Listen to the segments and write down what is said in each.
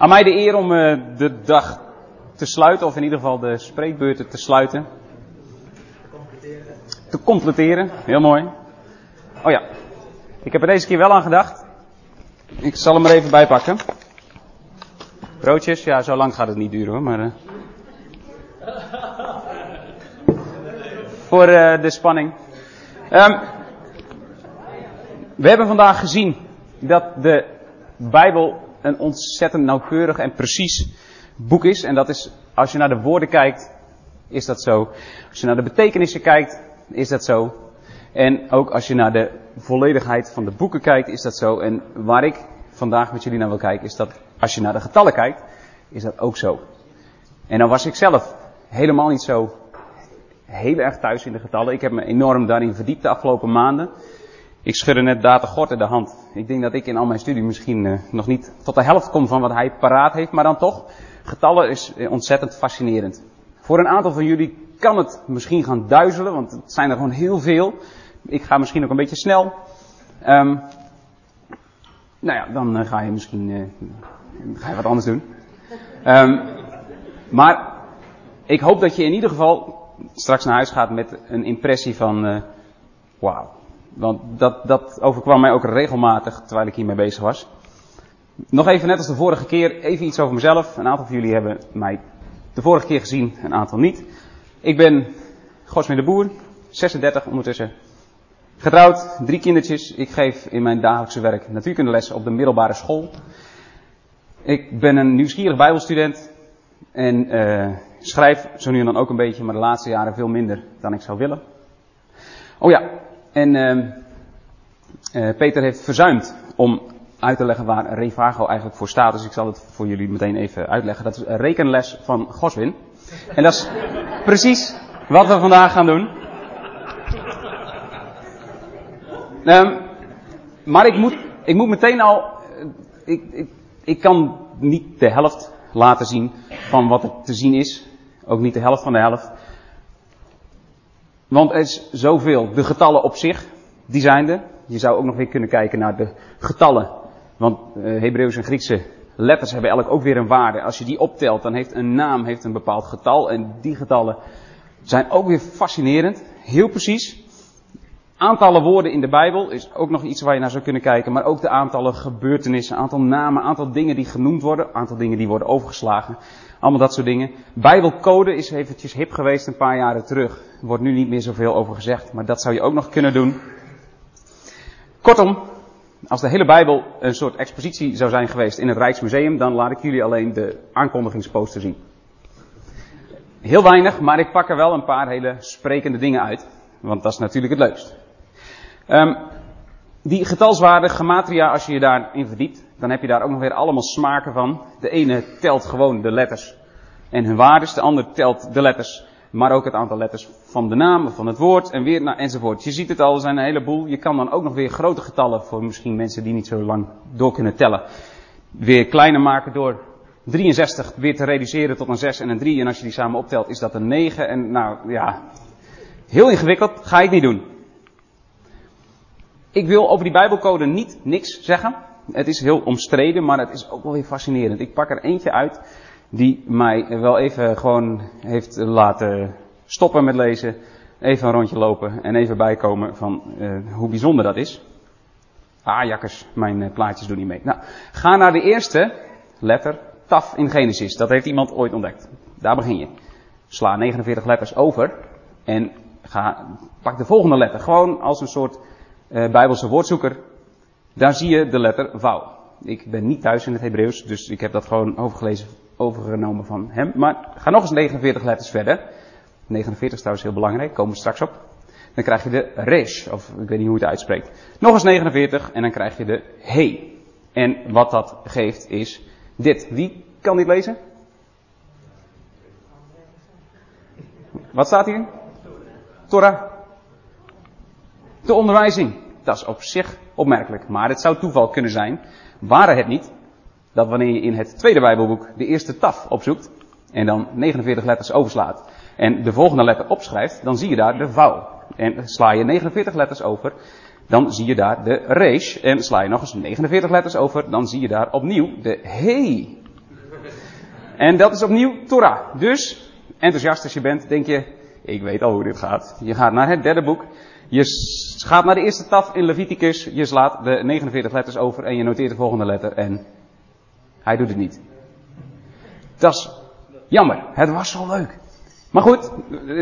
Aan mij de eer om uh, de dag te sluiten, of in ieder geval de spreekbeurten te sluiten. Te completeren, heel mooi. Oh ja, ik heb er deze keer wel aan gedacht. Ik zal hem er even bij pakken. Broodjes, ja, zo lang gaat het niet duren hoor, maar. Uh... Voor uh, de spanning. Um, we hebben vandaag gezien dat de Bijbel een ontzettend nauwkeurig en precies boek is. En dat is, als je naar de woorden kijkt, is dat zo. Als je naar de betekenissen kijkt, is dat zo. En ook als je naar de volledigheid van de boeken kijkt, is dat zo. En waar ik vandaag met jullie naar wil kijken, is dat als je naar de getallen kijkt, is dat ook zo. En dan was ik zelf helemaal niet zo heel erg thuis in de getallen. Ik heb me enorm daarin verdiept de afgelopen maanden. Ik schudde net Data Gort in de hand. Ik denk dat ik in al mijn studie misschien uh, nog niet tot de helft kom van wat hij paraat heeft, maar dan toch. Getallen is uh, ontzettend fascinerend. Voor een aantal van jullie kan het misschien gaan duizelen, want het zijn er gewoon heel veel. Ik ga misschien ook een beetje snel. Um, nou ja, dan uh, ga je misschien ga je wat anders doen. Um, maar ik hoop dat je in ieder geval straks naar huis gaat met een impressie van wauw want dat, dat overkwam mij ook regelmatig terwijl ik hiermee bezig was. Nog even, net als de vorige keer, even iets over mezelf. Een aantal van jullie hebben mij de vorige keer gezien, een aantal niet. Ik ben Gosme de Boer, 36 ondertussen. Getrouwd, drie kindertjes. Ik geef in mijn dagelijkse werk natuurkundelessen op de middelbare school. Ik ben een nieuwsgierig bijbelstudent. En uh, schrijf zo nu en dan ook een beetje, maar de laatste jaren veel minder dan ik zou willen. Oh ja, en uh, Peter heeft verzuimd om uit te leggen waar Revago eigenlijk voor staat. Dus ik zal het voor jullie meteen even uitleggen. Dat is een rekenles van Goswin. En dat is precies wat we vandaag gaan doen. Um, maar ik moet, ik moet meteen al. Eh, ik, ik, ik kan niet de helft laten zien van wat er te zien is. Ook niet de helft van de helft. Want er is zoveel. De getallen op zich, die zijn er. Je zou ook nog weer kunnen kijken naar de getallen. Want uh, Hebreeuws en Griekse letters hebben elk ook weer een waarde. Als je die optelt, dan heeft een naam heeft een bepaald getal. En die getallen zijn ook weer fascinerend. Heel precies. Aantallen woorden in de Bijbel is ook nog iets waar je naar zou kunnen kijken. Maar ook de aantallen gebeurtenissen, aantal namen, aantal dingen die genoemd worden, aantal dingen die worden overgeslagen. Allemaal dat soort dingen. Bijbelcode is eventjes hip geweest een paar jaren terug. Er wordt nu niet meer zoveel over gezegd, maar dat zou je ook nog kunnen doen. Kortom, als de hele Bijbel een soort expositie zou zijn geweest in het Rijksmuseum, dan laat ik jullie alleen de aankondigingsposter zien. Heel weinig, maar ik pak er wel een paar hele sprekende dingen uit. Want dat is natuurlijk het leukst. Um, die getalswaarde gematria, als je je daarin verdiept, dan heb je daar ook nog weer allemaal smaken van. De ene telt gewoon de letters en hun waardes, de ander telt de letters, maar ook het aantal letters van de naam van het woord en weer nou, enzovoort. Je ziet het al, er zijn een heleboel. Je kan dan ook nog weer grote getallen voor misschien mensen die niet zo lang door kunnen tellen. Weer kleiner maken door 63 weer te reduceren tot een 6 en een 3. En als je die samen optelt, is dat een 9. En nou ja, heel ingewikkeld, ga ik niet doen. Ik wil over die Bijbelcode niet niks zeggen. Het is heel omstreden, maar het is ook wel weer fascinerend. Ik pak er eentje uit die mij wel even gewoon heeft laten stoppen met lezen. Even een rondje lopen en even bijkomen van uh, hoe bijzonder dat is. Ah, jakkers, mijn uh, plaatjes doen niet mee. Nou, ga naar de eerste letter, taf in Genesis. Dat heeft iemand ooit ontdekt. Daar begin je. Sla 49 letters over en ga, pak de volgende letter. Gewoon als een soort uh, Bijbelse woordzoeker. Daar zie je de letter vouw. Ik ben niet thuis in het Hebreeuws, dus ik heb dat gewoon overgelezen, overgenomen van hem. Maar ga nog eens 49 letters verder. 49 is trouwens heel belangrijk, komen we straks op. Dan krijg je de resh, of ik weet niet hoe het uitspreekt. Nog eens 49 en dan krijg je de he. En wat dat geeft is dit. Wie kan dit lezen? Wat staat hier? Torah. De onderwijzing. Dat is op zich opmerkelijk. Maar het zou toeval kunnen zijn, waren het niet, dat wanneer je in het tweede Bijbelboek de eerste taf opzoekt, en dan 49 letters overslaat, en de volgende letter opschrijft, dan zie je daar de vouw. En sla je 49 letters over, dan zie je daar de resh. En sla je nog eens 49 letters over, dan zie je daar opnieuw de he. En dat is opnieuw Torah. Dus, enthousiast als je bent, denk je, ik weet al hoe dit gaat. Je gaat naar het derde boek. Je gaat naar de eerste taf in Leviticus. Je slaat de 49 letters over en je noteert de volgende letter. En hij doet het niet. Dat is jammer. Het was zo leuk. Maar goed,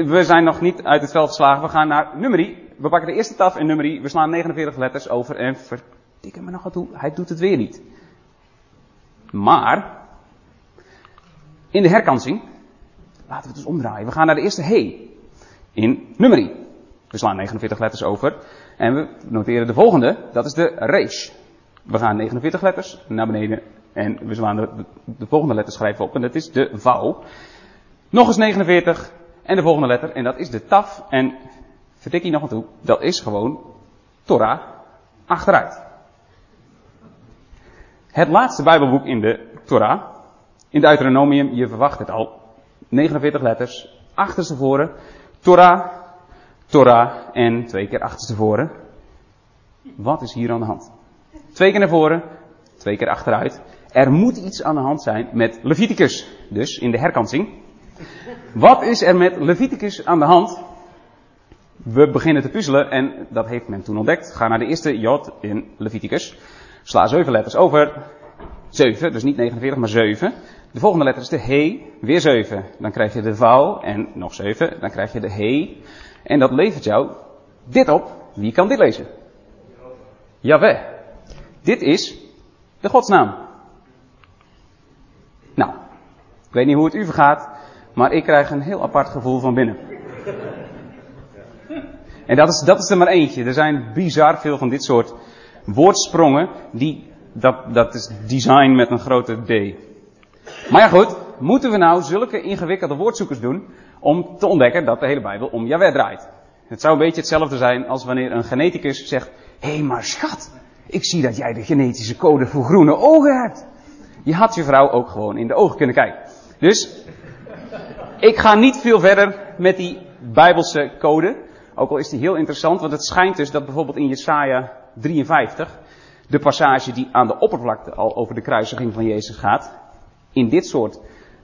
we zijn nog niet uit het veld geslagen. We gaan naar nummerie. We pakken de eerste taf in nummerie. We slaan 49 letters over en verdikken me nog toe. Hij doet het weer niet. Maar, in de herkansing, laten we het dus omdraaien. We gaan naar de eerste he in nummerie. We slaan 49 letters over en we noteren de volgende. Dat is de resh. We gaan 49 letters naar beneden en we slaan de, de, volgende letter schrijven op en dat is de vouw. Nog eens 49 en de volgende letter en dat is de taf. En vertik hier nog aan toe, dat is gewoon Torah achteruit. Het laatste Bijbelboek in de Torah, in Deuteronomium, je verwacht het al. 49 letters, achterstevoren, Torah, Torah en twee keer achterstevoren. Wat is hier aan de hand? Twee keer naar voren, twee keer achteruit. Er moet iets aan de hand zijn met Leviticus, dus in de herkansing. Wat is er met Leviticus aan de hand? We beginnen te puzzelen en dat heeft men toen ontdekt. Ga naar de eerste Jod in Leviticus. Sla zeven letters over. Zeven, dus niet 49, maar zeven. De volgende letter is de he, weer zeven. Dan krijg je de vouw en nog zeven. Dan krijg je de he. En dat levert jou dit op. Wie kan dit lezen? Jaweh. Dit is de godsnaam. Nou, ik weet niet hoe het u vergaat, maar ik krijg een heel apart gevoel van binnen. En dat is, dat is er maar eentje. Er zijn bizar veel van dit soort woordsprongen. Die, dat, dat is design met een grote D. Maar ja goed, moeten we nou zulke ingewikkelde woordzoekers doen om te ontdekken dat de hele Bijbel om Jaweh draait? Het zou een beetje hetzelfde zijn als wanneer een geneticus zegt, hé hey, maar schat, ik zie dat jij de genetische code voor groene ogen hebt. Je had je vrouw ook gewoon in de ogen kunnen kijken. Dus, ik ga niet veel verder met die Bijbelse code. Ook al is die heel interessant, want het schijnt dus dat bijvoorbeeld in Jesaja 53, de passage die aan de oppervlakte al over de kruisiging van Jezus gaat, in dit soort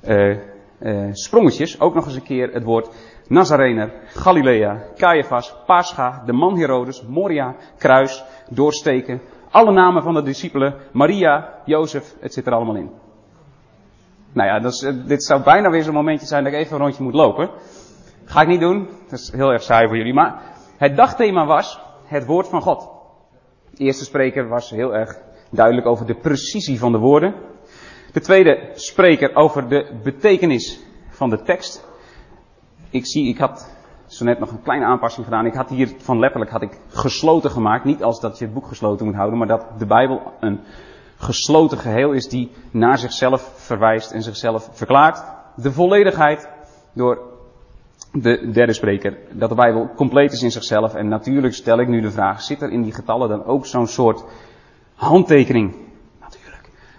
uh, uh, sprongetjes ook nog eens een keer het woord Nazarener, Galilea, Caiaphas, Pascha, de man Herodes, Moria, kruis, doorsteken. Alle namen van de discipelen, Maria, Jozef, het zit er allemaal in. Nou ja, dus, dit zou bijna weer zo'n momentje zijn dat ik even een rondje moet lopen. Ga ik niet doen, dat is heel erg saai voor jullie. Maar het dagthema was het woord van God. De eerste spreker was heel erg duidelijk over de precisie van de woorden. De tweede spreker over de betekenis van de tekst. Ik zie, ik had zo net nog een kleine aanpassing gedaan. Ik had hier van letterlijk had ik gesloten gemaakt. Niet als dat je het boek gesloten moet houden, maar dat de Bijbel een gesloten geheel is die naar zichzelf verwijst en zichzelf verklaart. De volledigheid door de derde spreker. Dat de Bijbel compleet is in zichzelf. En natuurlijk stel ik nu de vraag, zit er in die getallen dan ook zo'n soort handtekening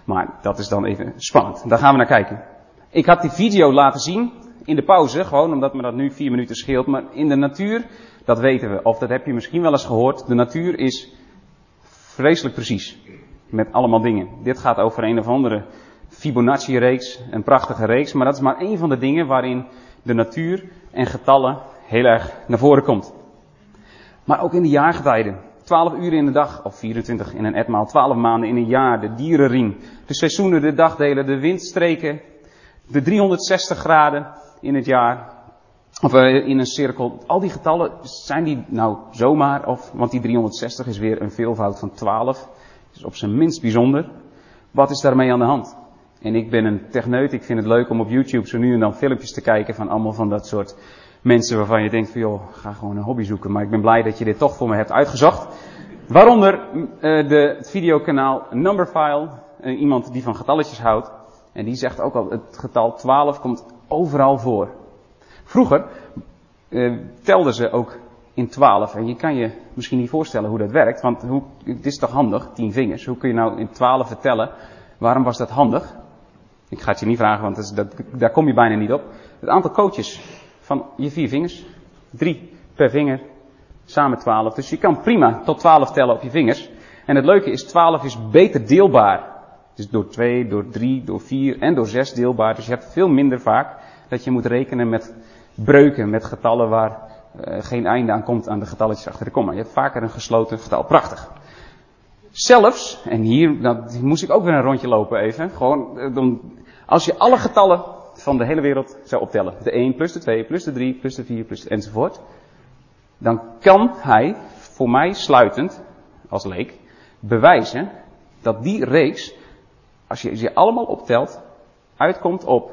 maar dat is dan even spannend. Daar gaan we naar kijken. Ik had die video laten zien in de pauze, gewoon omdat me dat nu vier minuten scheelt. Maar in de natuur, dat weten we, of dat heb je misschien wel eens gehoord, de natuur is vreselijk precies. Met allemaal dingen. Dit gaat over een of andere Fibonacci-reeks, een prachtige reeks, maar dat is maar één van de dingen waarin de natuur en getallen heel erg naar voren komt. Maar ook in de jaargetijden. 12 uren in de dag, of 24 in een etmaal, 12 maanden in een jaar, de dierenring, de seizoenen, de dagdelen, de windstreken, de 360 graden in het jaar, of uh, in een cirkel. Al die getallen, zijn die nou zomaar, of, want die 360 is weer een veelvoud van 12, is op zijn minst bijzonder. Wat is daarmee aan de hand? En ik ben een techneut, ik vind het leuk om op YouTube zo nu en dan filmpjes te kijken van allemaal van dat soort mensen waarvan je denkt van joh, ga gewoon een hobby zoeken. Maar ik ben blij dat je dit toch voor me hebt uitgezocht. Waaronder uh, de, het videokanaal Numberphile, uh, iemand die van getalletjes houdt. En die zegt ook al, het getal 12 komt overal voor. Vroeger uh, telden ze ook in 12. En je kan je misschien niet voorstellen hoe dat werkt. Want hoe, het is toch handig, 10 vingers. Hoe kun je nou in 12 vertellen? Waarom was dat handig? Ik ga het je niet vragen, want dat, daar kom je bijna niet op. Het aantal coaches van je vier vingers. Drie per vinger, samen twaalf. Dus je kan prima tot twaalf tellen op je vingers. En het leuke is, twaalf is beter deelbaar is door 2, door 3, door 4 en door 6 deelbaar. Dus je hebt veel minder vaak dat je moet rekenen met breuken, met getallen waar uh, geen einde aan komt aan de getalletjes achter de komma. Je hebt vaker een gesloten getal. Prachtig. Zelfs, en hier dat, moest ik ook weer een rondje lopen even. Gewoon, uh, als je alle getallen van de hele wereld zou optellen. De 1 plus de 2 plus de 3 plus de 4 plus enzovoort. Dan kan hij voor mij sluitend, als leek, bewijzen dat die reeks, als je ze allemaal optelt, uitkomt op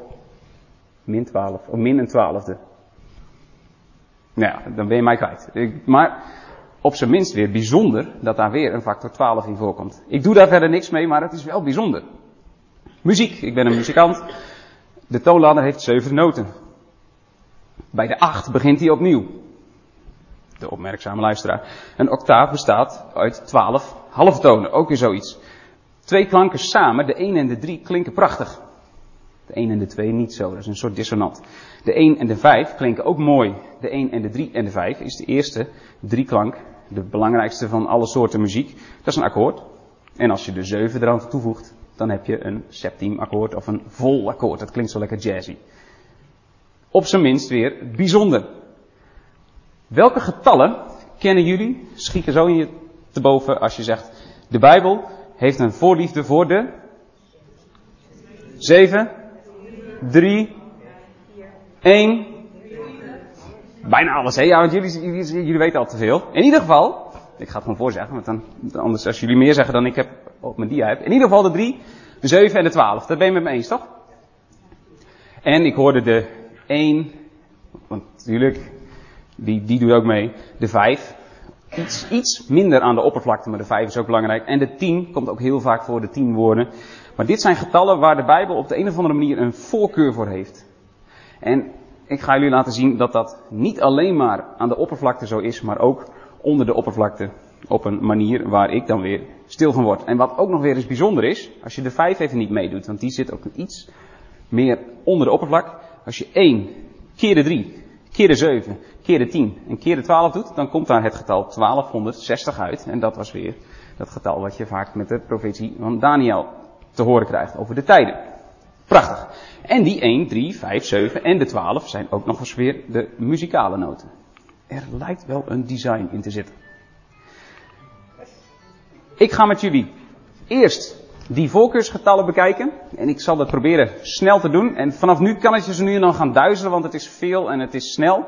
min 12, of min een twaalfde. Nou ja, dan ben je mij kwijt. Maar op zijn minst weer bijzonder dat daar weer een factor 12 in voorkomt. Ik doe daar verder niks mee, maar het is wel bijzonder. Muziek, ik ben een muzikant. De toonladder heeft zeven noten. Bij de acht begint hij opnieuw. De opmerkzame luisteraar. Een octaaf bestaat uit twaalf halftonen, ook weer zoiets. Twee klanken samen, de 1 en de 3, klinken prachtig. De 1 en de 2 niet zo, dat is een soort dissonant. De 1 en de 5 klinken ook mooi. De 1 en de 3 en de 5 is de eerste drieklank, de belangrijkste van alle soorten muziek. Dat is een akkoord. En als je de 7 eraan toevoegt, dan heb je een septiem akkoord of een vol akkoord. Dat klinkt zo lekker jazzy. Op zijn minst weer bijzonder. Welke getallen kennen jullie? Schieten zo in je te boven als je zegt, de Bijbel heeft een voorliefde voor de 7, 3, 1. Bijna alles, hè? Ja, want jullie, jullie, weten al te veel. In ieder geval, ik ga het gewoon voorzeggen, want dan, anders als jullie meer zeggen dan ik heb op mijn dia heb. In ieder geval de 3, de 7 en de 12. Dat ben je met me eens, toch? En ik hoorde de 1, want natuurlijk, die, die doet ook mee. De 5, iets, iets minder aan de oppervlakte, maar de 5 is ook belangrijk. En de 10 komt ook heel vaak voor, de 10 woorden. Maar dit zijn getallen waar de Bijbel op de een of andere manier een voorkeur voor heeft. En ik ga jullie laten zien dat dat niet alleen maar aan de oppervlakte zo is, maar ook onder de oppervlakte op een manier waar ik dan weer stil van word. En wat ook nog weer eens bijzonder is, als je de 5 even niet meedoet, want die zit ook iets meer onder de oppervlak. Als je 1 keer de 3, keer de 7, keer de 10 en keer de 12 doet, dan komt daar het getal 1260 uit. En dat was weer dat getal wat je vaak met de profetie van Daniel te horen krijgt over de tijden. Prachtig. En die 1, 3, 5, 7 en de 12 zijn ook nog eens weer de muzikale noten. Er lijkt wel een design in te zitten. Ik ga met jullie eerst die voorkeursgetallen bekijken. En ik zal dat proberen snel te doen. En vanaf nu kan het je zo nu en dan gaan duizelen, want het is veel en het is snel.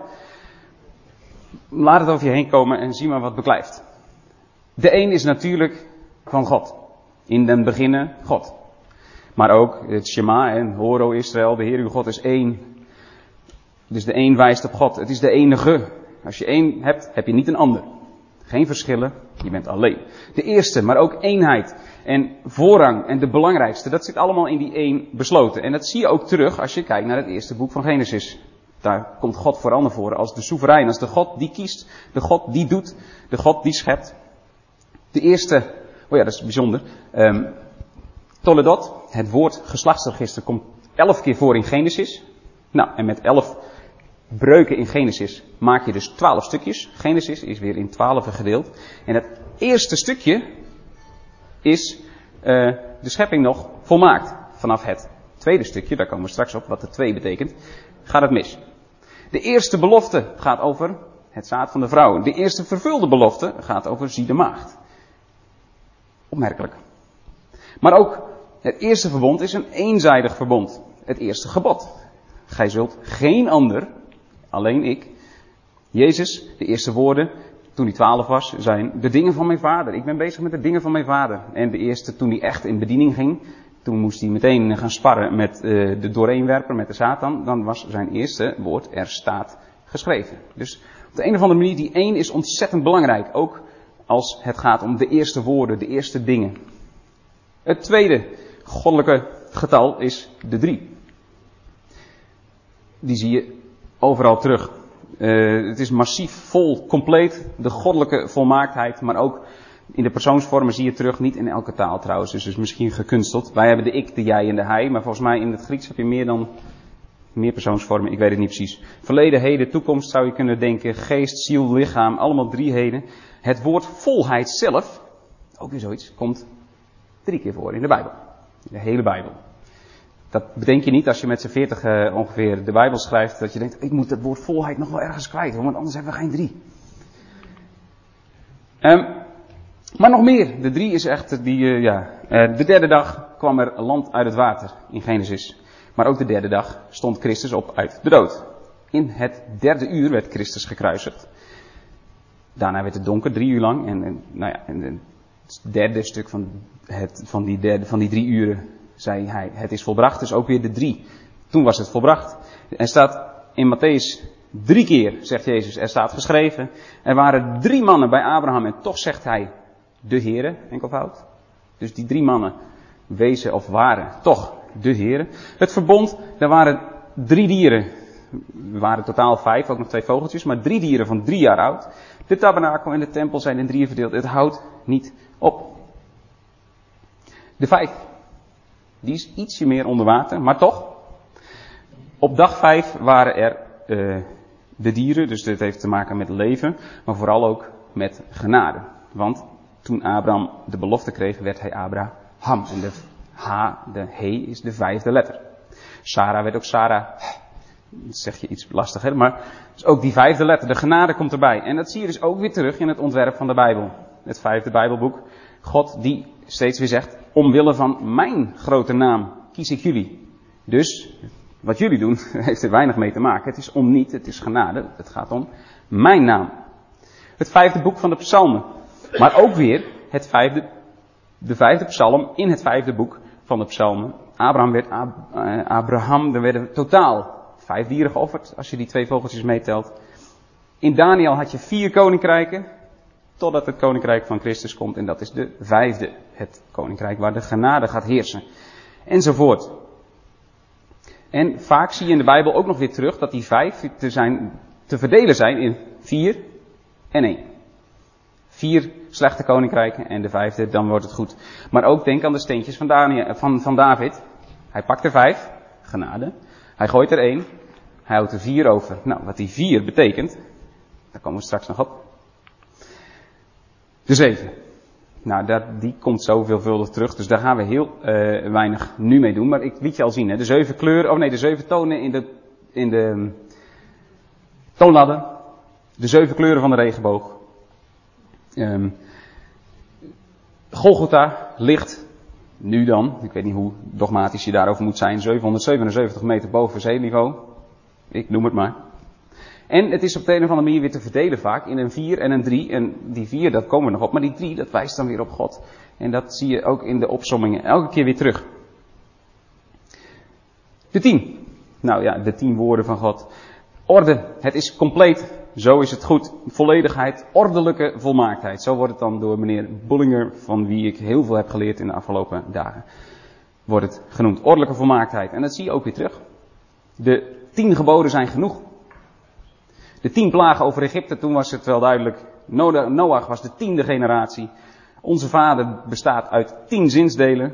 Laat het over je heen komen en zie maar wat beklijft. De een is natuurlijk van God. In den beginnen God. Maar ook het Shema en Horo Israël, de Heer uw God is één. Dus de een wijst op God. Het is de enige. Als je één hebt, heb je niet een ander. Geen verschillen, je bent alleen. De eerste, maar ook eenheid en voorrang en de belangrijkste, dat zit allemaal in die één besloten. En dat zie je ook terug als je kijkt naar het eerste boek van Genesis. Daar komt God vooral naar voren als de soeverein, als de God die kiest, de God die doet, de God die schept. De eerste, oh ja, dat is bijzonder. Um, Toledot, het woord geslachtsregister, komt elf keer voor in Genesis. Nou, en met elf breuken in Genesis maak je dus twaalf stukjes. Genesis is weer in twaalf gedeeld. En het eerste stukje is uh, de schepping nog volmaakt. Vanaf het tweede stukje, daar komen we straks op wat de twee betekent, gaat het mis. De eerste belofte gaat over het zaad van de vrouw. De eerste vervulde belofte gaat over zie de maagd. Opmerkelijk. Maar ook het eerste verbond is een eenzijdig verbond. Het eerste gebod. Gij zult geen ander Alleen ik. Jezus, de eerste woorden toen hij twaalf was, zijn de dingen van mijn vader. Ik ben bezig met de dingen van mijn vader. En de eerste toen hij echt in bediening ging, toen moest hij meteen gaan sparren met uh, de doorheenwerper, met de Satan. Dan was zijn eerste woord, er staat geschreven. Dus op de een of andere manier, die één is ontzettend belangrijk. Ook als het gaat om de eerste woorden, de eerste dingen. Het tweede goddelijke getal is de drie. Die zie je overal terug. Uh, het is massief, vol, compleet, de goddelijke volmaaktheid, maar ook in de persoonsvormen zie je terug, niet in elke taal trouwens, dus, dus misschien gekunsteld. Wij hebben de ik, de jij en de hij, maar volgens mij in het Grieks heb je meer dan, meer persoonsvormen, ik weet het niet precies. Verleden, heden, toekomst zou je kunnen denken, geest, ziel, lichaam, allemaal drieheden. Het woord volheid zelf, ook weer zoiets, komt drie keer voor in de Bijbel. De hele Bijbel. Dat bedenk je niet als je met z'n veertig uh, ongeveer de Bijbel schrijft, dat je denkt, ik moet het woord volheid nog wel ergens kwijt, want anders hebben we geen drie. Um, maar nog meer. De drie is echt die, uh, ja. Uh, de derde dag kwam er land uit het water in Genesis. Maar ook de derde dag stond Christus op uit de dood. In het derde uur werd Christus gekruisigd. Daarna werd het donker, drie uur lang. En, nou ja, het derde stuk van, het, van, die derde, van die drie uren zei hij, het is volbracht. Dus ook weer de drie. Toen was het volbracht. Er staat in Matthäus drie keer, zegt Jezus, er staat geschreven. Er waren drie mannen bij Abraham en toch zegt hij, de heren, enkelvoud. Dus die drie mannen wezen of waren toch de heren. Het verbond, er waren drie dieren. Er waren totaal vijf, ook nog twee vogeltjes, maar drie dieren van drie jaar oud. De tabernakel en de tempel zijn in drieën verdeeld. Het houdt niet op. De vijf, die is ietsje meer onder water, maar toch. Op dag vijf waren er uh, de dieren, dus dit heeft te maken met leven, maar vooral ook met genade. Want toen Abraham de belofte kreeg, werd hij Abraham. En de H, de He, is de vijfde letter. Sarah werd ook Sarah. Dat zeg je iets lastiger, maar dus ook die vijfde letter, de genade komt erbij. En dat zie je dus ook weer terug in het ontwerp van de Bijbel. Het vijfde Bijbelboek. God die steeds weer zegt, omwille van mijn grote naam kies ik jullie. Dus, wat jullie doen, heeft er weinig mee te maken. Het is om niet, het is genade. Het gaat om mijn naam. Het vijfde boek van de psalmen. Maar ook weer het vijfde, de vijfde psalm in het vijfde boek van de psalmen. Abraham werd, uh, Abraham, er werden totaal vijf dieren geofferd, als je die twee vogeltjes meetelt. In Daniel had je vier koninkrijken, totdat het koninkrijk van Christus komt. En dat is de vijfde, het koninkrijk waar de genade gaat heersen. Enzovoort. En vaak zie je in de Bijbel ook nog weer terug dat die vijf te, zijn, te verdelen zijn in vier en één. Vier slechte koninkrijken en de vijfde, dan wordt het goed. Maar ook denk aan de steentjes van, Daniel, van, van David. Hij pakt er vijf, genade. Hij gooit er één, hij houdt er vier over. Nou, wat die vier betekent, daar komen we straks nog op. De zeven. Nou, dat, die komt zo veelvuldig terug, dus daar gaan we heel uh, weinig nu mee doen. Maar ik liet je al zien, hè, de zeven kleuren, oh nee, de zeven tonen in de, in de toonladden. De zeven kleuren van de regenboog. Um, Golgotha ligt, nu dan, ik weet niet hoe dogmatisch je daarover moet zijn, 777 meter boven zeeniveau. Ik noem het maar. En het is op de een of andere manier weer te verdelen vaak in een 4 en een 3. En die 4, dat komen we nog op. Maar die 3, dat wijst dan weer op God. En dat zie je ook in de opsommingen elke keer weer terug. De 10. Nou ja, de 10 woorden van God. Orde. Het is compleet. Zo is het goed. Volledigheid, ordelijke volmaaktheid. Zo wordt het dan door meneer Bullinger, van wie ik heel veel heb geleerd in de afgelopen dagen, wordt het genoemd. Ordelijke volmaaktheid. En dat zie je ook weer terug. De tien geboden zijn genoeg. De tien plagen over Egypte, toen was het wel duidelijk. Noach was de tiende generatie. Onze vader bestaat uit tien zinsdelen.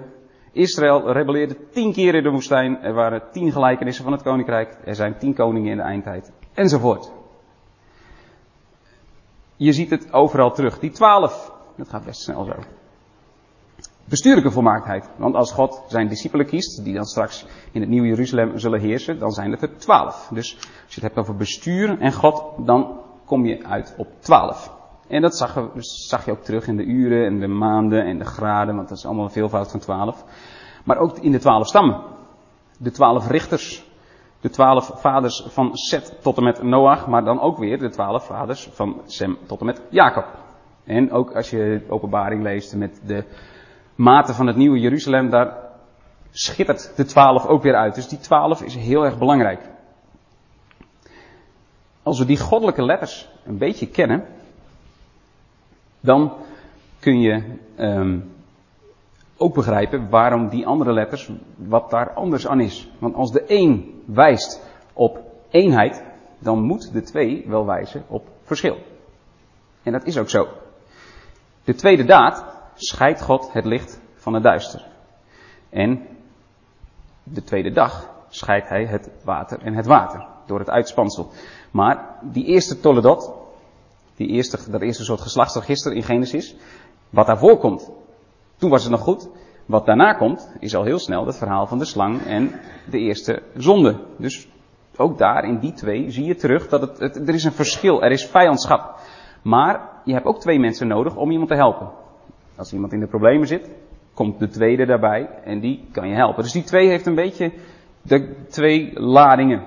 Israël rebelleerde tien keer in de woestijn. Er waren tien gelijkenissen van het koninkrijk. Er zijn tien koningen in de eindtijd. Enzovoort. Je ziet het overal terug. Die twaalf, dat gaat best snel zo. Bestuurlijke volmaaktheid. Want als God zijn discipelen kiest, die dan straks in het nieuwe Jeruzalem zullen heersen, dan zijn het er twaalf. Dus als je het hebt over bestuur en God, dan kom je uit op twaalf. En dat zag, zag, je ook terug in de uren en de maanden en de graden, want dat is allemaal een veelvoud van twaalf. Maar ook in de twaalf stammen. De twaalf richters. De twaalf vaders van Seth tot en met Noach, maar dan ook weer de twaalf vaders van Sem tot en met Jacob. En ook als je openbaring leest met de maten van het nieuwe Jeruzalem, daar schittert de twaalf ook weer uit. Dus die twaalf is heel erg belangrijk. Als we die goddelijke letters een beetje kennen, dan kun je um, ook begrijpen waarom die andere letters, wat daar anders aan is. Want als de een wijst op eenheid, dan moet de twee wel wijzen op verschil. En dat is ook zo. De tweede daad scheidt God het licht van het duister. En de tweede dag scheidt hij het water en het water door het uitspansel. Maar die eerste Toledot, die eerste, dat eerste soort geslachtsregister in Genesis, wat daarvoor komt, toen was het nog goed, wat daarna komt, is al heel snel het verhaal van de slang en de eerste zonde. Dus ook daar, in die twee, zie je terug dat het, er is een verschil, er is vijandschap. Maar je hebt ook twee mensen nodig om iemand te helpen. Als iemand in de problemen zit, komt de tweede daarbij en die kan je helpen. Dus die twee heeft een beetje de twee ladingen.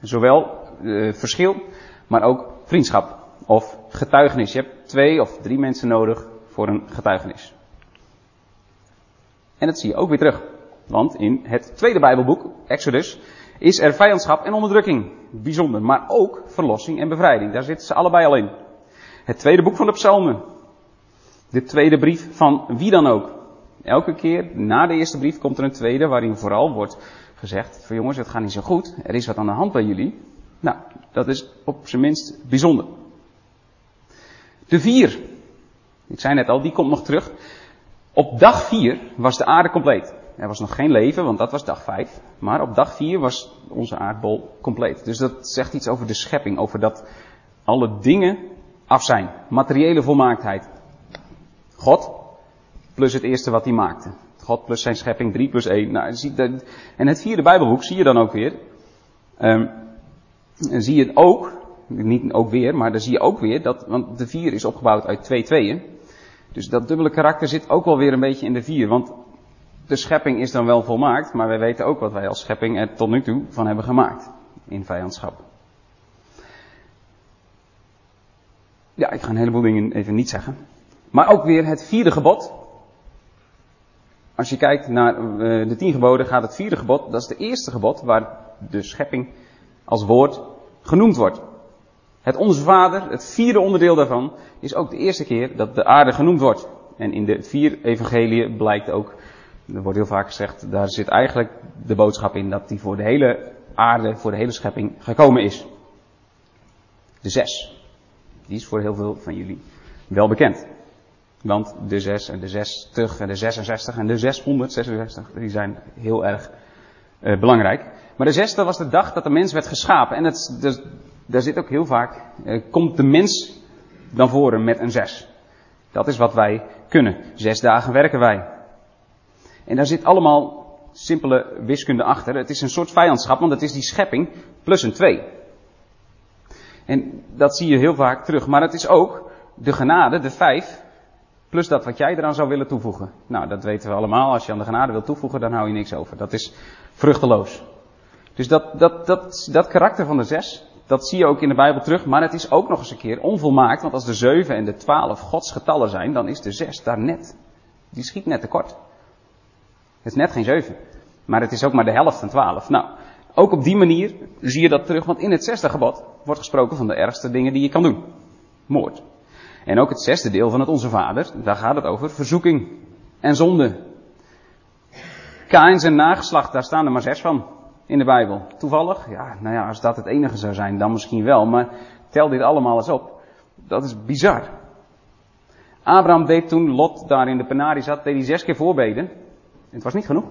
Zowel uh, verschil, maar ook vriendschap of getuigenis. Je hebt twee of drie mensen nodig voor een getuigenis. En dat zie je ook weer terug. Want in het tweede Bijbelboek, Exodus, is er vijandschap en onderdrukking. Bijzonder. Maar ook verlossing en bevrijding. Daar zitten ze allebei al in. Het tweede boek van de psalmen. De tweede brief van wie dan ook. Elke keer na de eerste brief komt er een tweede waarin vooral wordt gezegd van jongens, het gaat niet zo goed. Er is wat aan de hand bij jullie. Nou, dat is op zijn minst bijzonder. De vier. Ik zei net al, die komt nog terug. Op dag vier was de aarde compleet. Er was nog geen leven, want dat was dag vijf. Maar op dag vier was onze aardbol compleet. Dus dat zegt iets over de schepping, over dat alle dingen af zijn. Materiële volmaaktheid. God plus het eerste wat hij maakte. God plus zijn schepping, 3 plus 1. Nou, en het vierde Bijbelboek zie je dan ook weer. Um, zie je ook, niet ook weer, maar dan zie je ook weer dat, want de vier is opgebouwd uit twee tweeën. Dus dat dubbele karakter zit ook wel weer een beetje in de vier. Want de schepping is dan wel volmaakt, maar wij weten ook wat wij als schepping er tot nu toe van hebben gemaakt. In vijandschap. Ja, ik ga een heleboel dingen even niet zeggen. Maar ook weer het vierde gebod. Als je kijkt naar uh, de tien geboden, gaat het vierde gebod, dat is de eerste gebod waar de schepping als woord genoemd wordt. Het Onze Vader, het vierde onderdeel daarvan, is ook de eerste keer dat de aarde genoemd wordt. En in de vier evangeliën blijkt ook, er wordt heel vaak gezegd, daar zit eigenlijk de boodschap in dat die voor de hele aarde, voor de hele schepping gekomen is. De zes. Die is voor heel veel van jullie wel bekend. Want de 6 en de 60 en de 66 en de 666, die zijn heel erg uh, belangrijk. Maar de zesde was de dag dat de mens werd geschapen. En het, dus, daar zit ook heel vaak, uh, komt de mens dan voren met een zes. Dat is wat wij kunnen. Zes dagen werken wij. En daar zit allemaal simpele wiskunde achter. Het is een soort vijandschap, want het is die schepping plus een twee. En dat zie je heel vaak terug. Maar het is ook de genade, de vijf, plus dat wat jij eraan zou willen toevoegen. Nou, dat weten we allemaal. Als je aan de genade wilt toevoegen, dan hou je niks over. Dat is vruchteloos. Dus dat, dat, dat, dat karakter van de zes, dat zie je ook in de Bijbel terug. Maar het is ook nog eens een keer onvolmaakt. Want als de zeven en de twaalf Gods getallen zijn, dan is de zes daar net. Die schiet net tekort. Het is net geen zeven. Maar het is ook maar de helft van twaalf. Nou, ook op die manier zie je dat terug. Want in het zesde gebod wordt gesproken van de ergste dingen die je kan doen. Moord. En ook het zesde deel van het Onze Vader, daar gaat het over verzoeking en zonde. Kain zijn nageslacht, daar staan er maar zes van in de Bijbel. Toevallig? Ja, nou ja, als dat het enige zou zijn, dan misschien wel. Maar tel dit allemaal eens op. Dat is bizar. Abraham deed toen Lot daar in de penarie zat, deed hij zes keer voorbeden. Het was niet genoeg.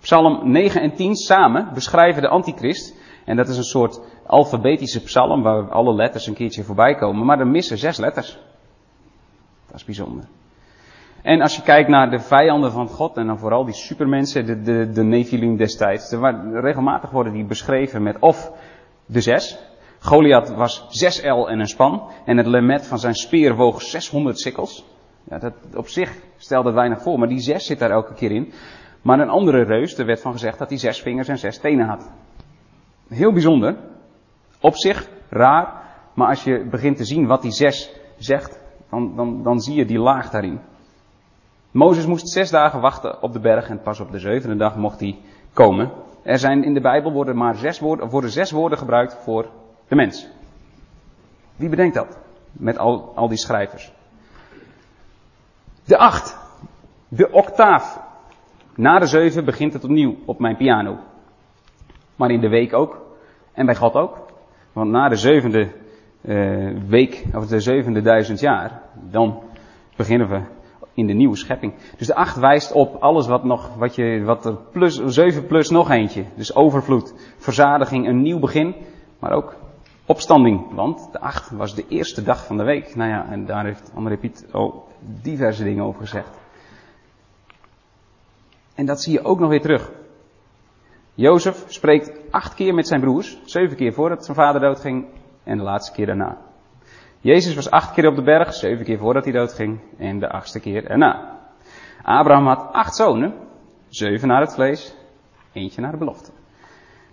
Psalm 9 en 10 samen beschrijven de antichrist. En dat is een soort alfabetische psalm waar alle letters een keertje voorbij komen. Maar er missen zes letters. Dat is bijzonder. En als je kijkt naar de vijanden van God, en dan vooral die supermensen, de, de, de Nephilim destijds, regelmatig worden die beschreven met of de zes. Goliath was 6 L en een span, en het lemet van zijn speer woog 600 sikkels. Ja, dat op zich stelde het weinig voor, maar die zes zit daar elke keer in. Maar een andere reus, er werd van gezegd dat hij zes vingers en zes tenen had. Heel bijzonder. Op zich raar, maar als je begint te zien wat die zes zegt, dan, dan, dan zie je die laag daarin. Mozes moest zes dagen wachten op de berg en pas op de zevende dag mocht hij komen. Er zijn in de Bijbel worden maar zes woorden, worden zes woorden gebruikt voor de mens. Wie bedenkt dat? Met al, al die schrijvers. De acht. De octaaf. Na de zeven begint het opnieuw op mijn piano. Maar in de week ook. En bij God ook. Want na de zevende uh, week, of de zevende duizend jaar, dan beginnen we in de nieuwe schepping. Dus de acht wijst op alles wat nog, wat je, wat er plus, zeven plus nog eentje. Dus overvloed, verzadiging, een nieuw begin, maar ook opstanding. Want de acht was de eerste dag van de week. Nou ja, en daar heeft André Piet al diverse dingen over gezegd. En dat zie je ook nog weer terug. Jozef spreekt acht keer met zijn broers, zeven keer voordat zijn vader doodging en de laatste keer daarna. Jezus was acht keer op de berg, zeven keer voordat hij doodging en de achtste keer erna. Abraham had acht zonen, zeven naar het vlees, eentje naar de belofte.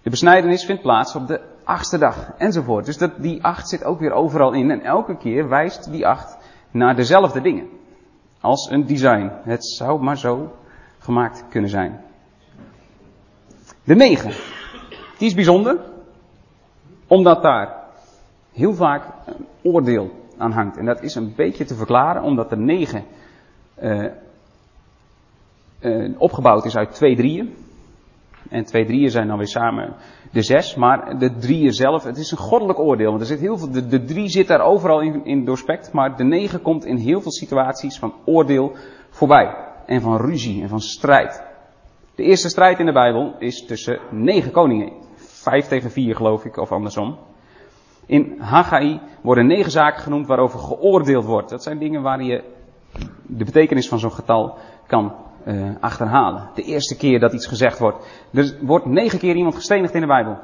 De besnijdenis vindt plaats op de achtste dag, enzovoort. Dus dat, die acht zit ook weer overal in en elke keer wijst die acht naar dezelfde dingen. Als een design. Het zou maar zo gemaakt kunnen zijn. De negen. Die is bijzonder, omdat daar heel vaak een oordeel aan hangt. En dat is een beetje te verklaren, omdat de negen uh, uh, opgebouwd is uit twee drieën. En twee drieën zijn dan weer samen de zes. Maar de drieën zelf, het is een goddelijk oordeel. Want er zit heel veel, de, de drie zit daar overal in, in doorspekt. Maar de negen komt in heel veel situaties van oordeel voorbij. En van ruzie en van strijd. De eerste strijd in de Bijbel is tussen negen koningen. Vijf tegen vier geloof ik, of andersom. In Haggai worden negen zaken genoemd waarover geoordeeld wordt. Dat zijn dingen waar je de betekenis van zo'n getal kan uh, achterhalen. De eerste keer dat iets gezegd wordt. Er wordt negen keer iemand gestenigd in de Bijbel.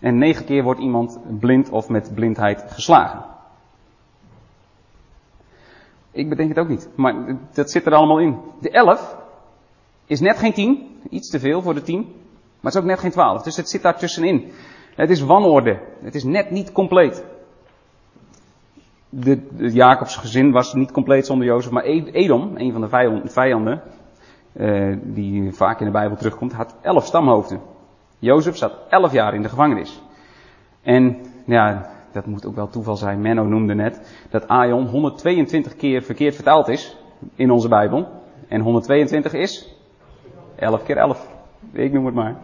En negen keer wordt iemand blind of met blindheid geslagen. Ik bedenk het ook niet, maar dat zit er allemaal in. De elf is net geen tien, iets te veel voor de tien, maar het is ook net geen twaalf, dus het zit daar tussenin. Het is wanorde, het is net niet compleet. De, de Jacobs gezin was niet compleet zonder Jozef, maar Edom, een van de vijanden, uh, die vaak in de Bijbel terugkomt, had elf stamhoofden. Jozef zat elf jaar in de gevangenis. En ja, dat moet ook wel toeval zijn. Menno noemde net dat Aion 122 keer verkeerd vertaald is in onze Bijbel. En 122 is 11 keer 11. Ik noem het maar.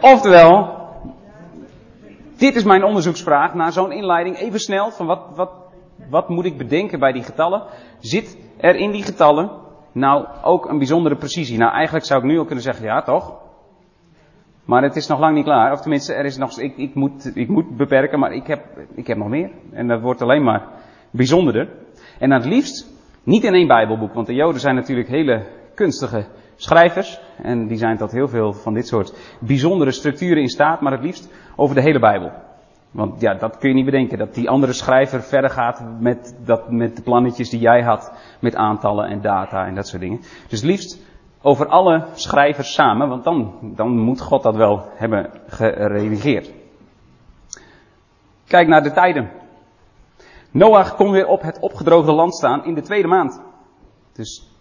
Oftewel, dit is mijn onderzoeksvraag na zo'n inleiding. Even snel, van wat, wat, wat moet ik bedenken bij die getallen? Zit er in die getallen nou ook een bijzondere precisie? Nou, eigenlijk zou ik nu al kunnen zeggen, ja toch? Maar het is nog lang niet klaar. Of tenminste, er is nog, ik, ik, moet, ik moet beperken, maar ik heb, ik heb nog meer. En dat wordt alleen maar bijzonderder. En het liefst niet in één Bijbelboek, want de Joden zijn natuurlijk hele kunstige schrijvers. En die zijn tot heel veel van dit soort bijzondere structuren in staat, maar het liefst over de hele Bijbel. Want ja, dat kun je niet bedenken. Dat die andere schrijver verder gaat met, dat, met de plannetjes die jij had. Met aantallen en data en dat soort dingen. Dus liefst over alle schrijvers samen, want dan, dan moet God dat wel hebben geredigeerd. Kijk naar de tijden. Noach kon weer op het opgedroogde land staan in de tweede maand. Dus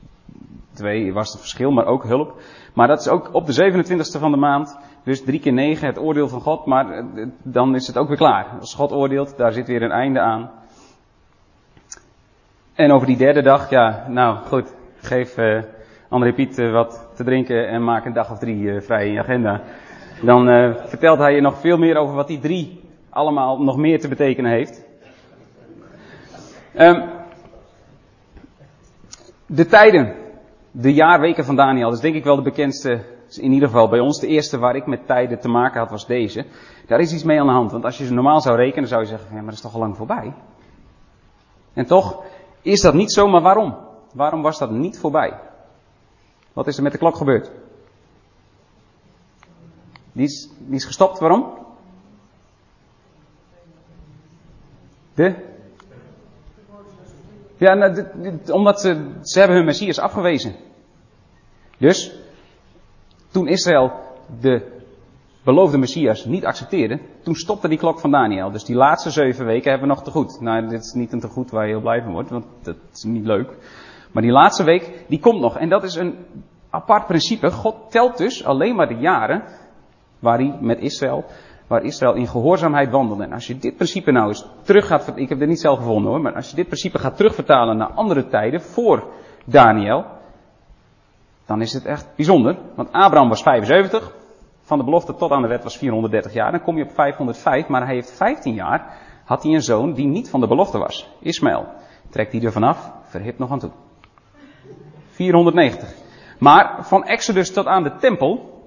twee was het verschil, maar ook hulp. Maar dat is ook op de 27e van de maand. Dus drie keer negen, het oordeel van God. Maar eh, dan is het ook weer klaar. Als God oordeelt, daar zit weer een einde aan. En over die derde dag, ja, nou goed. Geef uh, André Piet uh, wat te drinken en maak een dag of drie vrij in je agenda. Dan vertelt hij je nog veel meer over wat die drie allemaal nog meer te betekenen heeft. Um, de tijden de jaarweken van Daniel is denk ik wel de bekendste, in ieder geval bij ons. De eerste waar ik met tijden te maken had was deze. Daar is iets mee aan de hand, want als je ze normaal zou rekenen, zou je zeggen, ja, maar dat is toch al lang voorbij. En toch is dat niet zo, maar waarom? Waarom was dat niet voorbij? Wat is er met de klok gebeurd? Die is, die is gestopt, waarom? De ja, nou, omdat ze, ze hebben hun Messias afgewezen. Dus, toen Israël de beloofde Messias niet accepteerde, toen stopte die klok van Daniel. Dus die laatste zeven weken hebben we nog te goed. Nou, dit is niet een te goed waar je heel blij van wordt, want dat is niet leuk. Maar die laatste week, die komt nog. En dat is een apart principe. God telt dus alleen maar de jaren waar hij met Israël waar Israël in gehoorzaamheid wandelde. En als je dit principe nou eens terug gaat, ik heb dit niet zelf gevonden hoor, maar als je dit principe gaat terugvertalen naar andere tijden voor Daniel, dan is het echt bijzonder. Want Abraham was 75, van de belofte tot aan de wet was 430 jaar, dan kom je op 505, maar hij heeft 15 jaar, had hij een zoon die niet van de belofte was, Ismaël. Trekt hij er vanaf, verhip nog aan toe. 490. Maar van Exodus tot aan de tempel,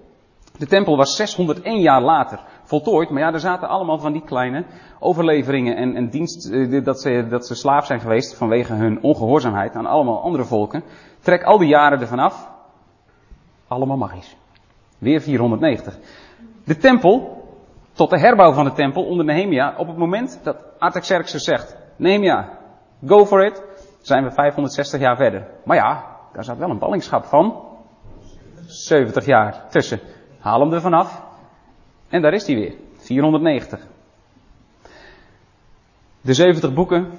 de tempel was 601 jaar later voltooid. Maar ja, er zaten allemaal van die kleine overleveringen en, en dienst, eh, dat, ze, dat ze slaaf zijn geweest vanwege hun ongehoorzaamheid aan allemaal andere volken. Trek al die jaren ervan af. Allemaal magisch. Weer 490. De tempel, tot de herbouw van de tempel onder Nehemia, op het moment dat Artaxerxes zegt, Nehemia, go for it, zijn we 560 jaar verder. Maar ja, daar zat wel een ballingschap van 70 jaar tussen. Haal hem er vanaf. En daar is hij weer. 490. De 70 boeken.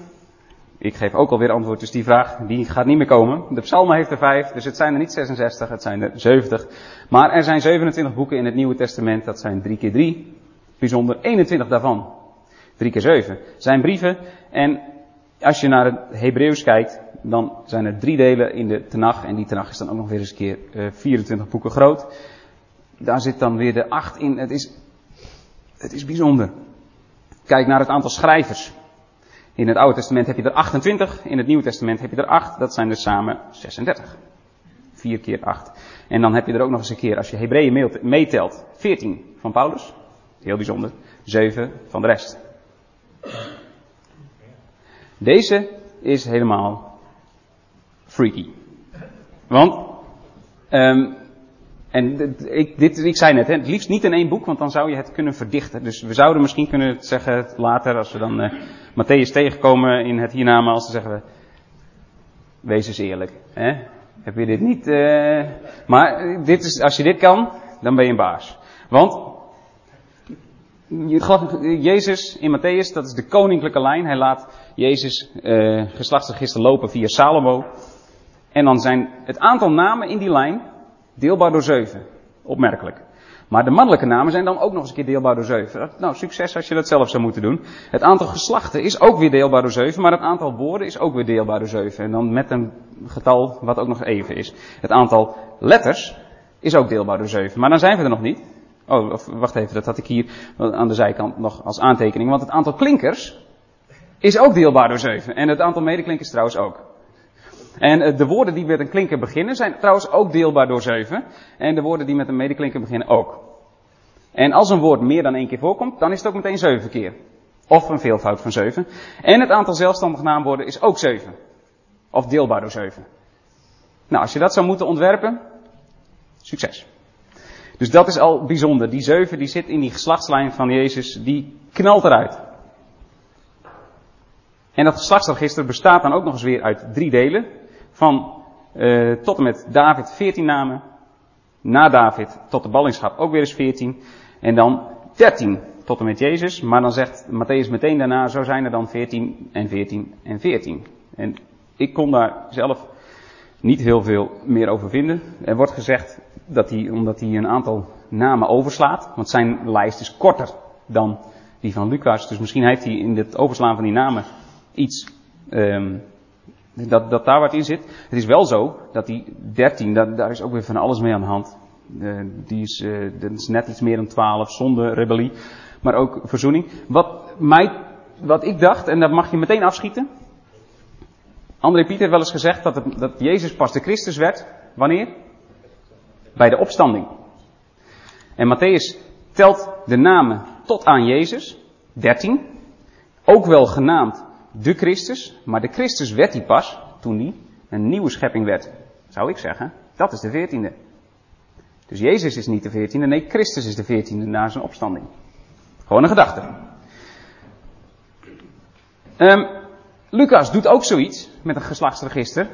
Ik geef ook alweer antwoord, dus die vraag die gaat niet meer komen. De psalmen heeft er 5, dus het zijn er niet 66, het zijn er 70. Maar er zijn 27 boeken in het Nieuwe Testament, dat zijn 3 keer 3. Bijzonder 21 daarvan. 3 keer 7 zijn brieven. En als je naar het Hebreeuws kijkt, dan zijn er drie delen in de Tenach. En die Tenach is dan ook nog weer eens een keer uh, 24 boeken groot. Daar zit dan weer de 8 in. Het is, het is bijzonder. Kijk naar het aantal schrijvers. In het Oude Testament heb je er 28, in het Nieuwe Testament heb je er 8, dat zijn er samen 36. 4 keer 8. En dan heb je er ook nog eens een keer, als je Hebreeën meetelt, 14 van Paulus. Heel bijzonder. 7 van de rest. Deze is helemaal freaky. Want, um, en ik, dit, ik zei net, het liefst niet in één boek, want dan zou je het kunnen verdichten. Dus we zouden misschien kunnen zeggen later, als we dan uh, Matthäus tegenkomen in het hiernama, als ze zeggen we, wees eens eerlijk. Hè? Heb je dit niet, uh, maar dit is, als je dit kan, dan ben je een baas. Want Jezus in Matthäus, dat is de koninklijke lijn. Hij laat Jezus uh, geslachtsregister lopen via Salomo. En dan zijn het aantal namen in die lijn deelbaar door zeven. Opmerkelijk. Maar de mannelijke namen zijn dan ook nog eens een keer deelbaar door zeven. Nou, succes als je dat zelf zou moeten doen. Het aantal geslachten is ook weer deelbaar door zeven, maar het aantal woorden is ook weer deelbaar door zeven. En dan met een getal wat ook nog even is. Het aantal letters is ook deelbaar door zeven. Maar dan zijn we er nog niet. Oh, wacht even, dat had ik hier aan de zijkant nog als aantekening. Want het aantal klinkers is ook deelbaar door 7. En het aantal medeklinkers trouwens ook. En eh, de woorden die met een klinker beginnen zijn trouwens ook deelbaar door 7. En de woorden die met een medeklinker beginnen ook. En als een woord meer dan één keer voorkomt, dan is het ook meteen 7 keer. Of een veelvoud van 7. En het aantal zelfstandig naamwoorden is ook 7. Of deelbaar door 7. Nou, als je dat zou moeten ontwerpen, succes. Dus dat is al bijzonder. Die 7 die zit in die geslachtslijn van Jezus, die knalt eruit. En dat geslachtsregister bestaat dan ook nog eens weer uit drie delen. Van uh, tot en met David 14 namen. Na David tot de ballingschap ook weer eens 14. En dan 13 tot en met Jezus. Maar dan zegt Matthäus meteen daarna, zo zijn er dan 14 en 14 en 14. En ik kon daar zelf niet heel veel meer over vinden. Er wordt gezegd dat hij, omdat hij een aantal namen overslaat. Want zijn lijst is korter dan die van Lucas. Dus misschien heeft hij in het overslaan van die namen iets, um, dat, dat daar wat in zit. Het is wel zo dat die 13, dat, daar is ook weer van alles mee aan de hand. Uh, die is, uh, dat is net iets meer dan 12, zonder rebellie, maar ook verzoening. Wat, mij, wat ik dacht, en dat mag je meteen afschieten. André Piet heeft wel eens gezegd dat, dat Jezus pas de Christus werd. Wanneer? Bij de opstanding. En Matthäus telt de namen tot aan Jezus, 13. Ook wel genaamd de Christus, maar de Christus werd hij pas toen hij een nieuwe schepping werd. Zou ik zeggen. Dat is de veertiende. Dus Jezus is niet de veertiende, nee, Christus is de veertiende na zijn opstanding. Gewoon een gedachte. Um, Lucas doet ook zoiets met een geslachtsregister.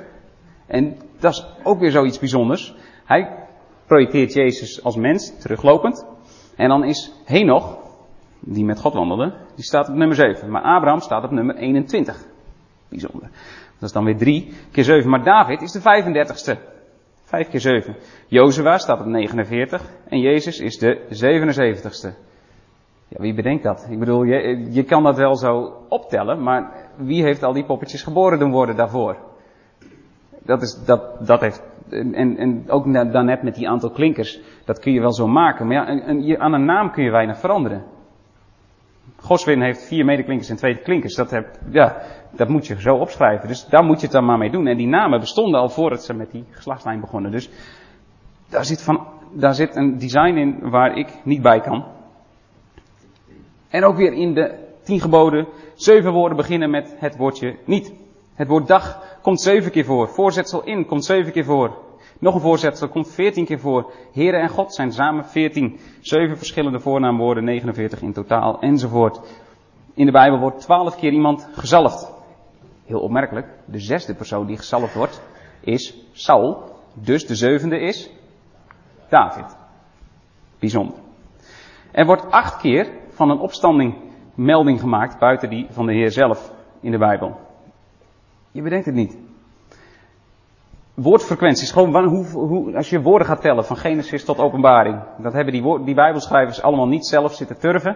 En dat is ook weer zoiets bijzonders. Hij projecteert Jezus als mens, teruglopend. En dan is Henoch, die met God wandelde, die staat op nummer 7. Maar Abraham staat op nummer 21. Bijzonder. Dat is dan weer 3 keer 7. Maar David is de 35ste. 5 keer 7. Jozua staat op 49. En Jezus is de 77ste. Ja, wie bedenkt dat? Ik bedoel, je, je kan dat wel zo optellen, maar wie heeft al die poppetjes geboren doen worden daarvoor? Dat is, dat, dat heeft, en, en ook daarnet met die aantal klinkers, dat kun je wel zo maken. Maar ja, aan een naam kun je weinig veranderen. Goswin heeft vier medeklinkers en twee klinkers. Dat, heb, ja, dat moet je zo opschrijven. Dus daar moet je het dan maar mee doen. En die namen bestonden al voordat ze met die geslachtslijn begonnen. Dus daar zit, van, daar zit een design in waar ik niet bij kan. En ook weer in de tien geboden, zeven woorden beginnen met het woordje niet. Het woord dag komt zeven keer voor. Voorzetsel in komt zeven keer voor. Nog een voorzetsel komt veertien keer voor. Heren en God zijn samen veertien. Zeven verschillende voornaamwoorden, 49 in totaal, enzovoort. In de Bijbel wordt twaalf keer iemand gezalfd. Heel opmerkelijk, de zesde persoon die gezalfd wordt is Saul. Dus de zevende is David. Bijzonder. Er wordt acht keer van een opstanding melding gemaakt buiten die van de Heer zelf in de Bijbel. Je bedenkt het niet. Woordfrequenties, gewoon hoe, hoe, als je woorden gaat tellen van Genesis tot openbaring. Dat hebben die, die Bijbelschrijvers allemaal niet zelf zitten turven.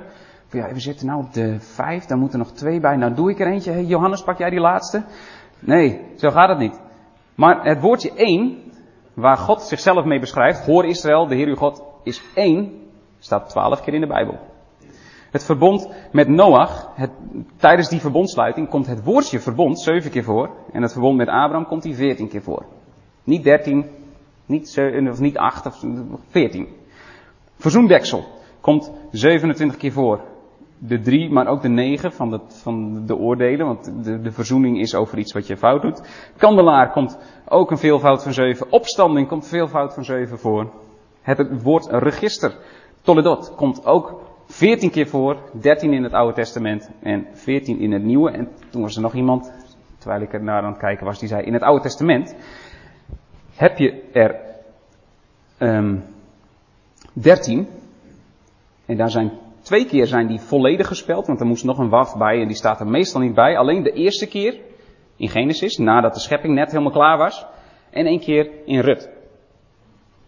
Ja, we zitten nou op de vijf, daar moeten nog twee bij. Nou doe ik er eentje. Johannes, pak jij die laatste? Nee, zo gaat het niet. Maar het woordje één, waar God zichzelf mee beschrijft, hoor Israël, de Heer uw God is één, staat twaalf keer in de Bijbel. Het verbond met Noach, het, tijdens die verbondsluiting komt het woordje verbond zeven keer voor. En het verbond met Abraham komt die veertien keer voor. Niet dertien, niet, zeven, of niet acht, of veertien. Verzoendeksel komt 27 keer voor. De drie, maar ook de negen van de, van de oordelen, want de, de verzoening is over iets wat je fout doet. Kandelaar komt ook een veelvoud van zeven. Opstanding komt veelvoud van zeven voor. Het woord register, toledot, komt ook 14 keer voor, 13 in het Oude Testament en 14 in het Nieuwe. En toen was er nog iemand, terwijl ik er naar aan het kijken was, die zei: In het Oude Testament heb je er um, 13. En daar zijn twee keer zijn die volledig gespeld, want er moest nog een waf bij en die staat er meestal niet bij. Alleen de eerste keer in Genesis, nadat de schepping net helemaal klaar was. En één keer in Rut.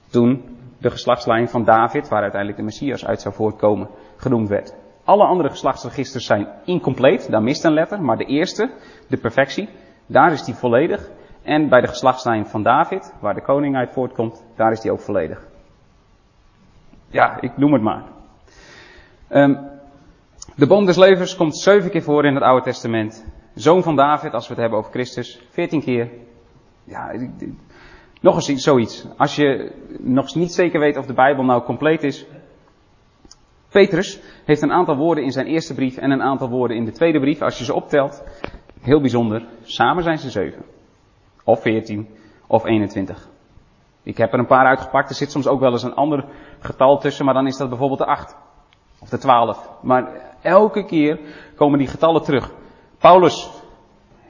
Toen de geslachtslijn van David, waar uiteindelijk de Messias uit zou voortkomen, genoemd werd. Alle andere geslachtsregisters zijn incompleet, daar mist een letter, maar de eerste, de perfectie, daar is die volledig. En bij de geslachtslijn van David, waar de koning uit voortkomt, daar is die ook volledig. Ja, ik noem het maar. Um, de boom des levens komt zeven keer voor in het Oude Testament. Zoon van David, als we het hebben over Christus, veertien keer. Ja, nog eens zoiets. Als je nog niet zeker weet of de Bijbel nou compleet is. Petrus heeft een aantal woorden in zijn eerste brief en een aantal woorden in de tweede brief. Als je ze optelt, heel bijzonder, samen zijn ze zeven. Of veertien, of 21. Ik heb er een paar uitgepakt. Er zit soms ook wel eens een ander getal tussen, maar dan is dat bijvoorbeeld de 8. Of de 12. Maar elke keer komen die getallen terug. Paulus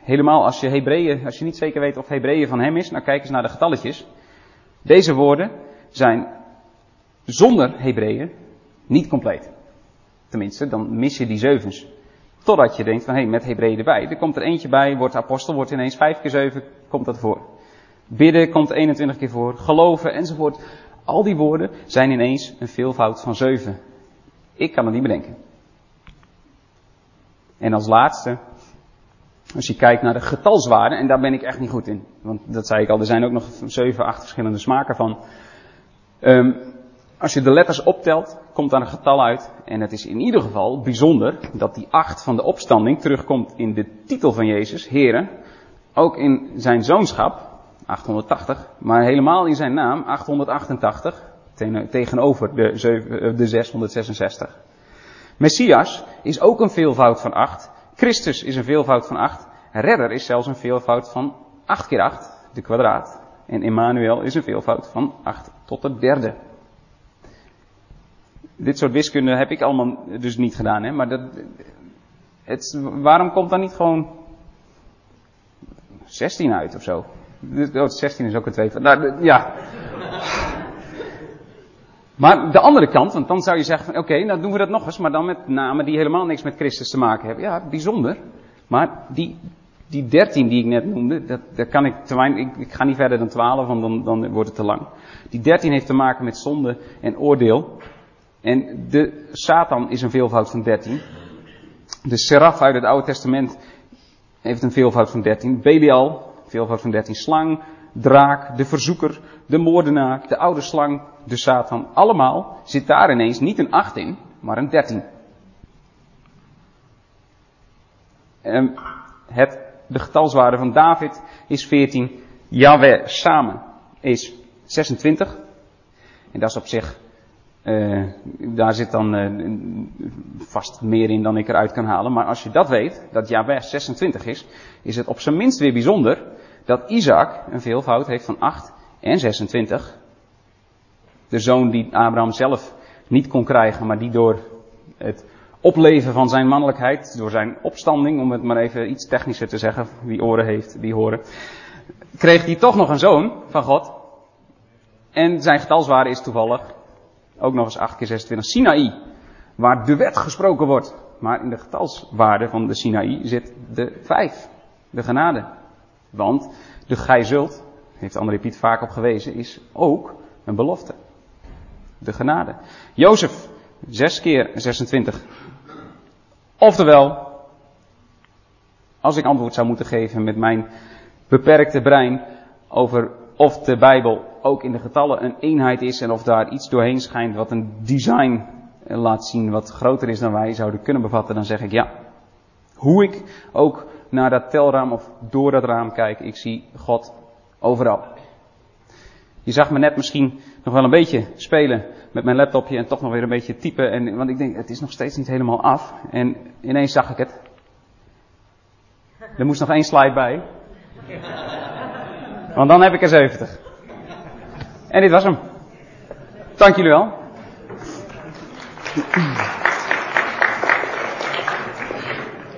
Helemaal als je Hebreeën, als je niet zeker weet of Hebreeën van hem is, nou kijk eens naar de getalletjes. Deze woorden zijn zonder Hebreeën niet compleet. Tenminste, dan mis je die zevens. Totdat je denkt van hé, hey, met Hebreeën erbij. Er komt er eentje bij, wordt apostel, wordt ineens vijf keer zeven, komt dat voor. Bidden komt 21 keer voor, geloven enzovoort. Al die woorden zijn ineens een veelvoud van zeven. Ik kan het niet bedenken. En als laatste als je kijkt naar de getalswaarden, en daar ben ik echt niet goed in. Want dat zei ik al, er zijn ook nog zeven, acht verschillende smaken van. Um, als je de letters optelt, komt daar een getal uit. En het is in ieder geval bijzonder dat die acht van de opstanding terugkomt in de titel van Jezus, Heren. Ook in zijn zoonschap, 880, maar helemaal in zijn naam, 888, tegenover de, 7, de 666. Messias is ook een veelvoud van 8. Christus is een veelvoud van 8. Redder is zelfs een veelvoud van 8 keer 8, de kwadraat. En Emmanuel is een veelvoud van 8 tot de derde. Dit soort wiskunde heb ik allemaal dus niet gedaan, hè? maar dat, het, waarom komt dan niet gewoon 16 uit of zo? Oh, 16 is ook een twee. Nou, ja. Maar de andere kant, want dan zou je zeggen van oké, nou doen we dat nog eens, maar dan met namen die helemaal niks met Christus te maken hebben. Ja, bijzonder. Maar die, die 13 die ik net noemde, dat, dat kan ik te weinig, ik, ik, ga niet verder dan 12, want dan, dan wordt het te lang. Die 13 heeft te maken met zonde en oordeel. En de Satan is een veelvoud van 13. De seraf uit het Oude Testament heeft een veelvoud van 13. Belial, veelvoud van 13. Slang, draak, de verzoeker, de moordenaar, de oude slang, de Satan. Allemaal zit daar ineens niet een 8 in, maar een 13. En het, de getalswaarde van David is 14. Yahweh samen is 26. En dat is op zich Uh, daar zit dan uh, vast meer in dan ik eruit kan halen. Maar als je dat weet, dat Jahweh 26 is, is het op zijn minst weer bijzonder dat Isaac een veelvoud heeft van 8 en 26. De zoon die Abraham zelf niet kon krijgen, maar die door het opleven van zijn mannelijkheid, door zijn opstanding, om het maar even iets technischer te zeggen, wie oren heeft, die horen, kreeg hij toch nog een zoon van God. En zijn getalswaarde is toevallig ook nog eens 8 keer 26 Sinaï, waar de wet gesproken wordt. Maar in de getalswaarde van de Sinaï zit de 5, de genade. Want de gij zult, heeft André Piet vaak op gewezen, is ook een belofte. De genade. Jozef, 6 keer 26. Oftewel, als ik antwoord zou moeten geven met mijn beperkte brein over of de Bijbel ook in de getallen een eenheid is en of daar iets doorheen schijnt wat een design laat zien wat groter is dan wij zouden kunnen bevatten, dan zeg ik ja. Hoe ik ook naar dat telraam of door dat raam kijk, ik zie God overal. Je zag me net misschien nog wel een beetje spelen met mijn laptopje en toch nog weer een beetje typen. En, want ik denk, het is nog steeds niet helemaal af. En ineens zag ik het. Er moest nog één slide bij. Want dan heb ik er 70. En dit was hem. Dank jullie wel.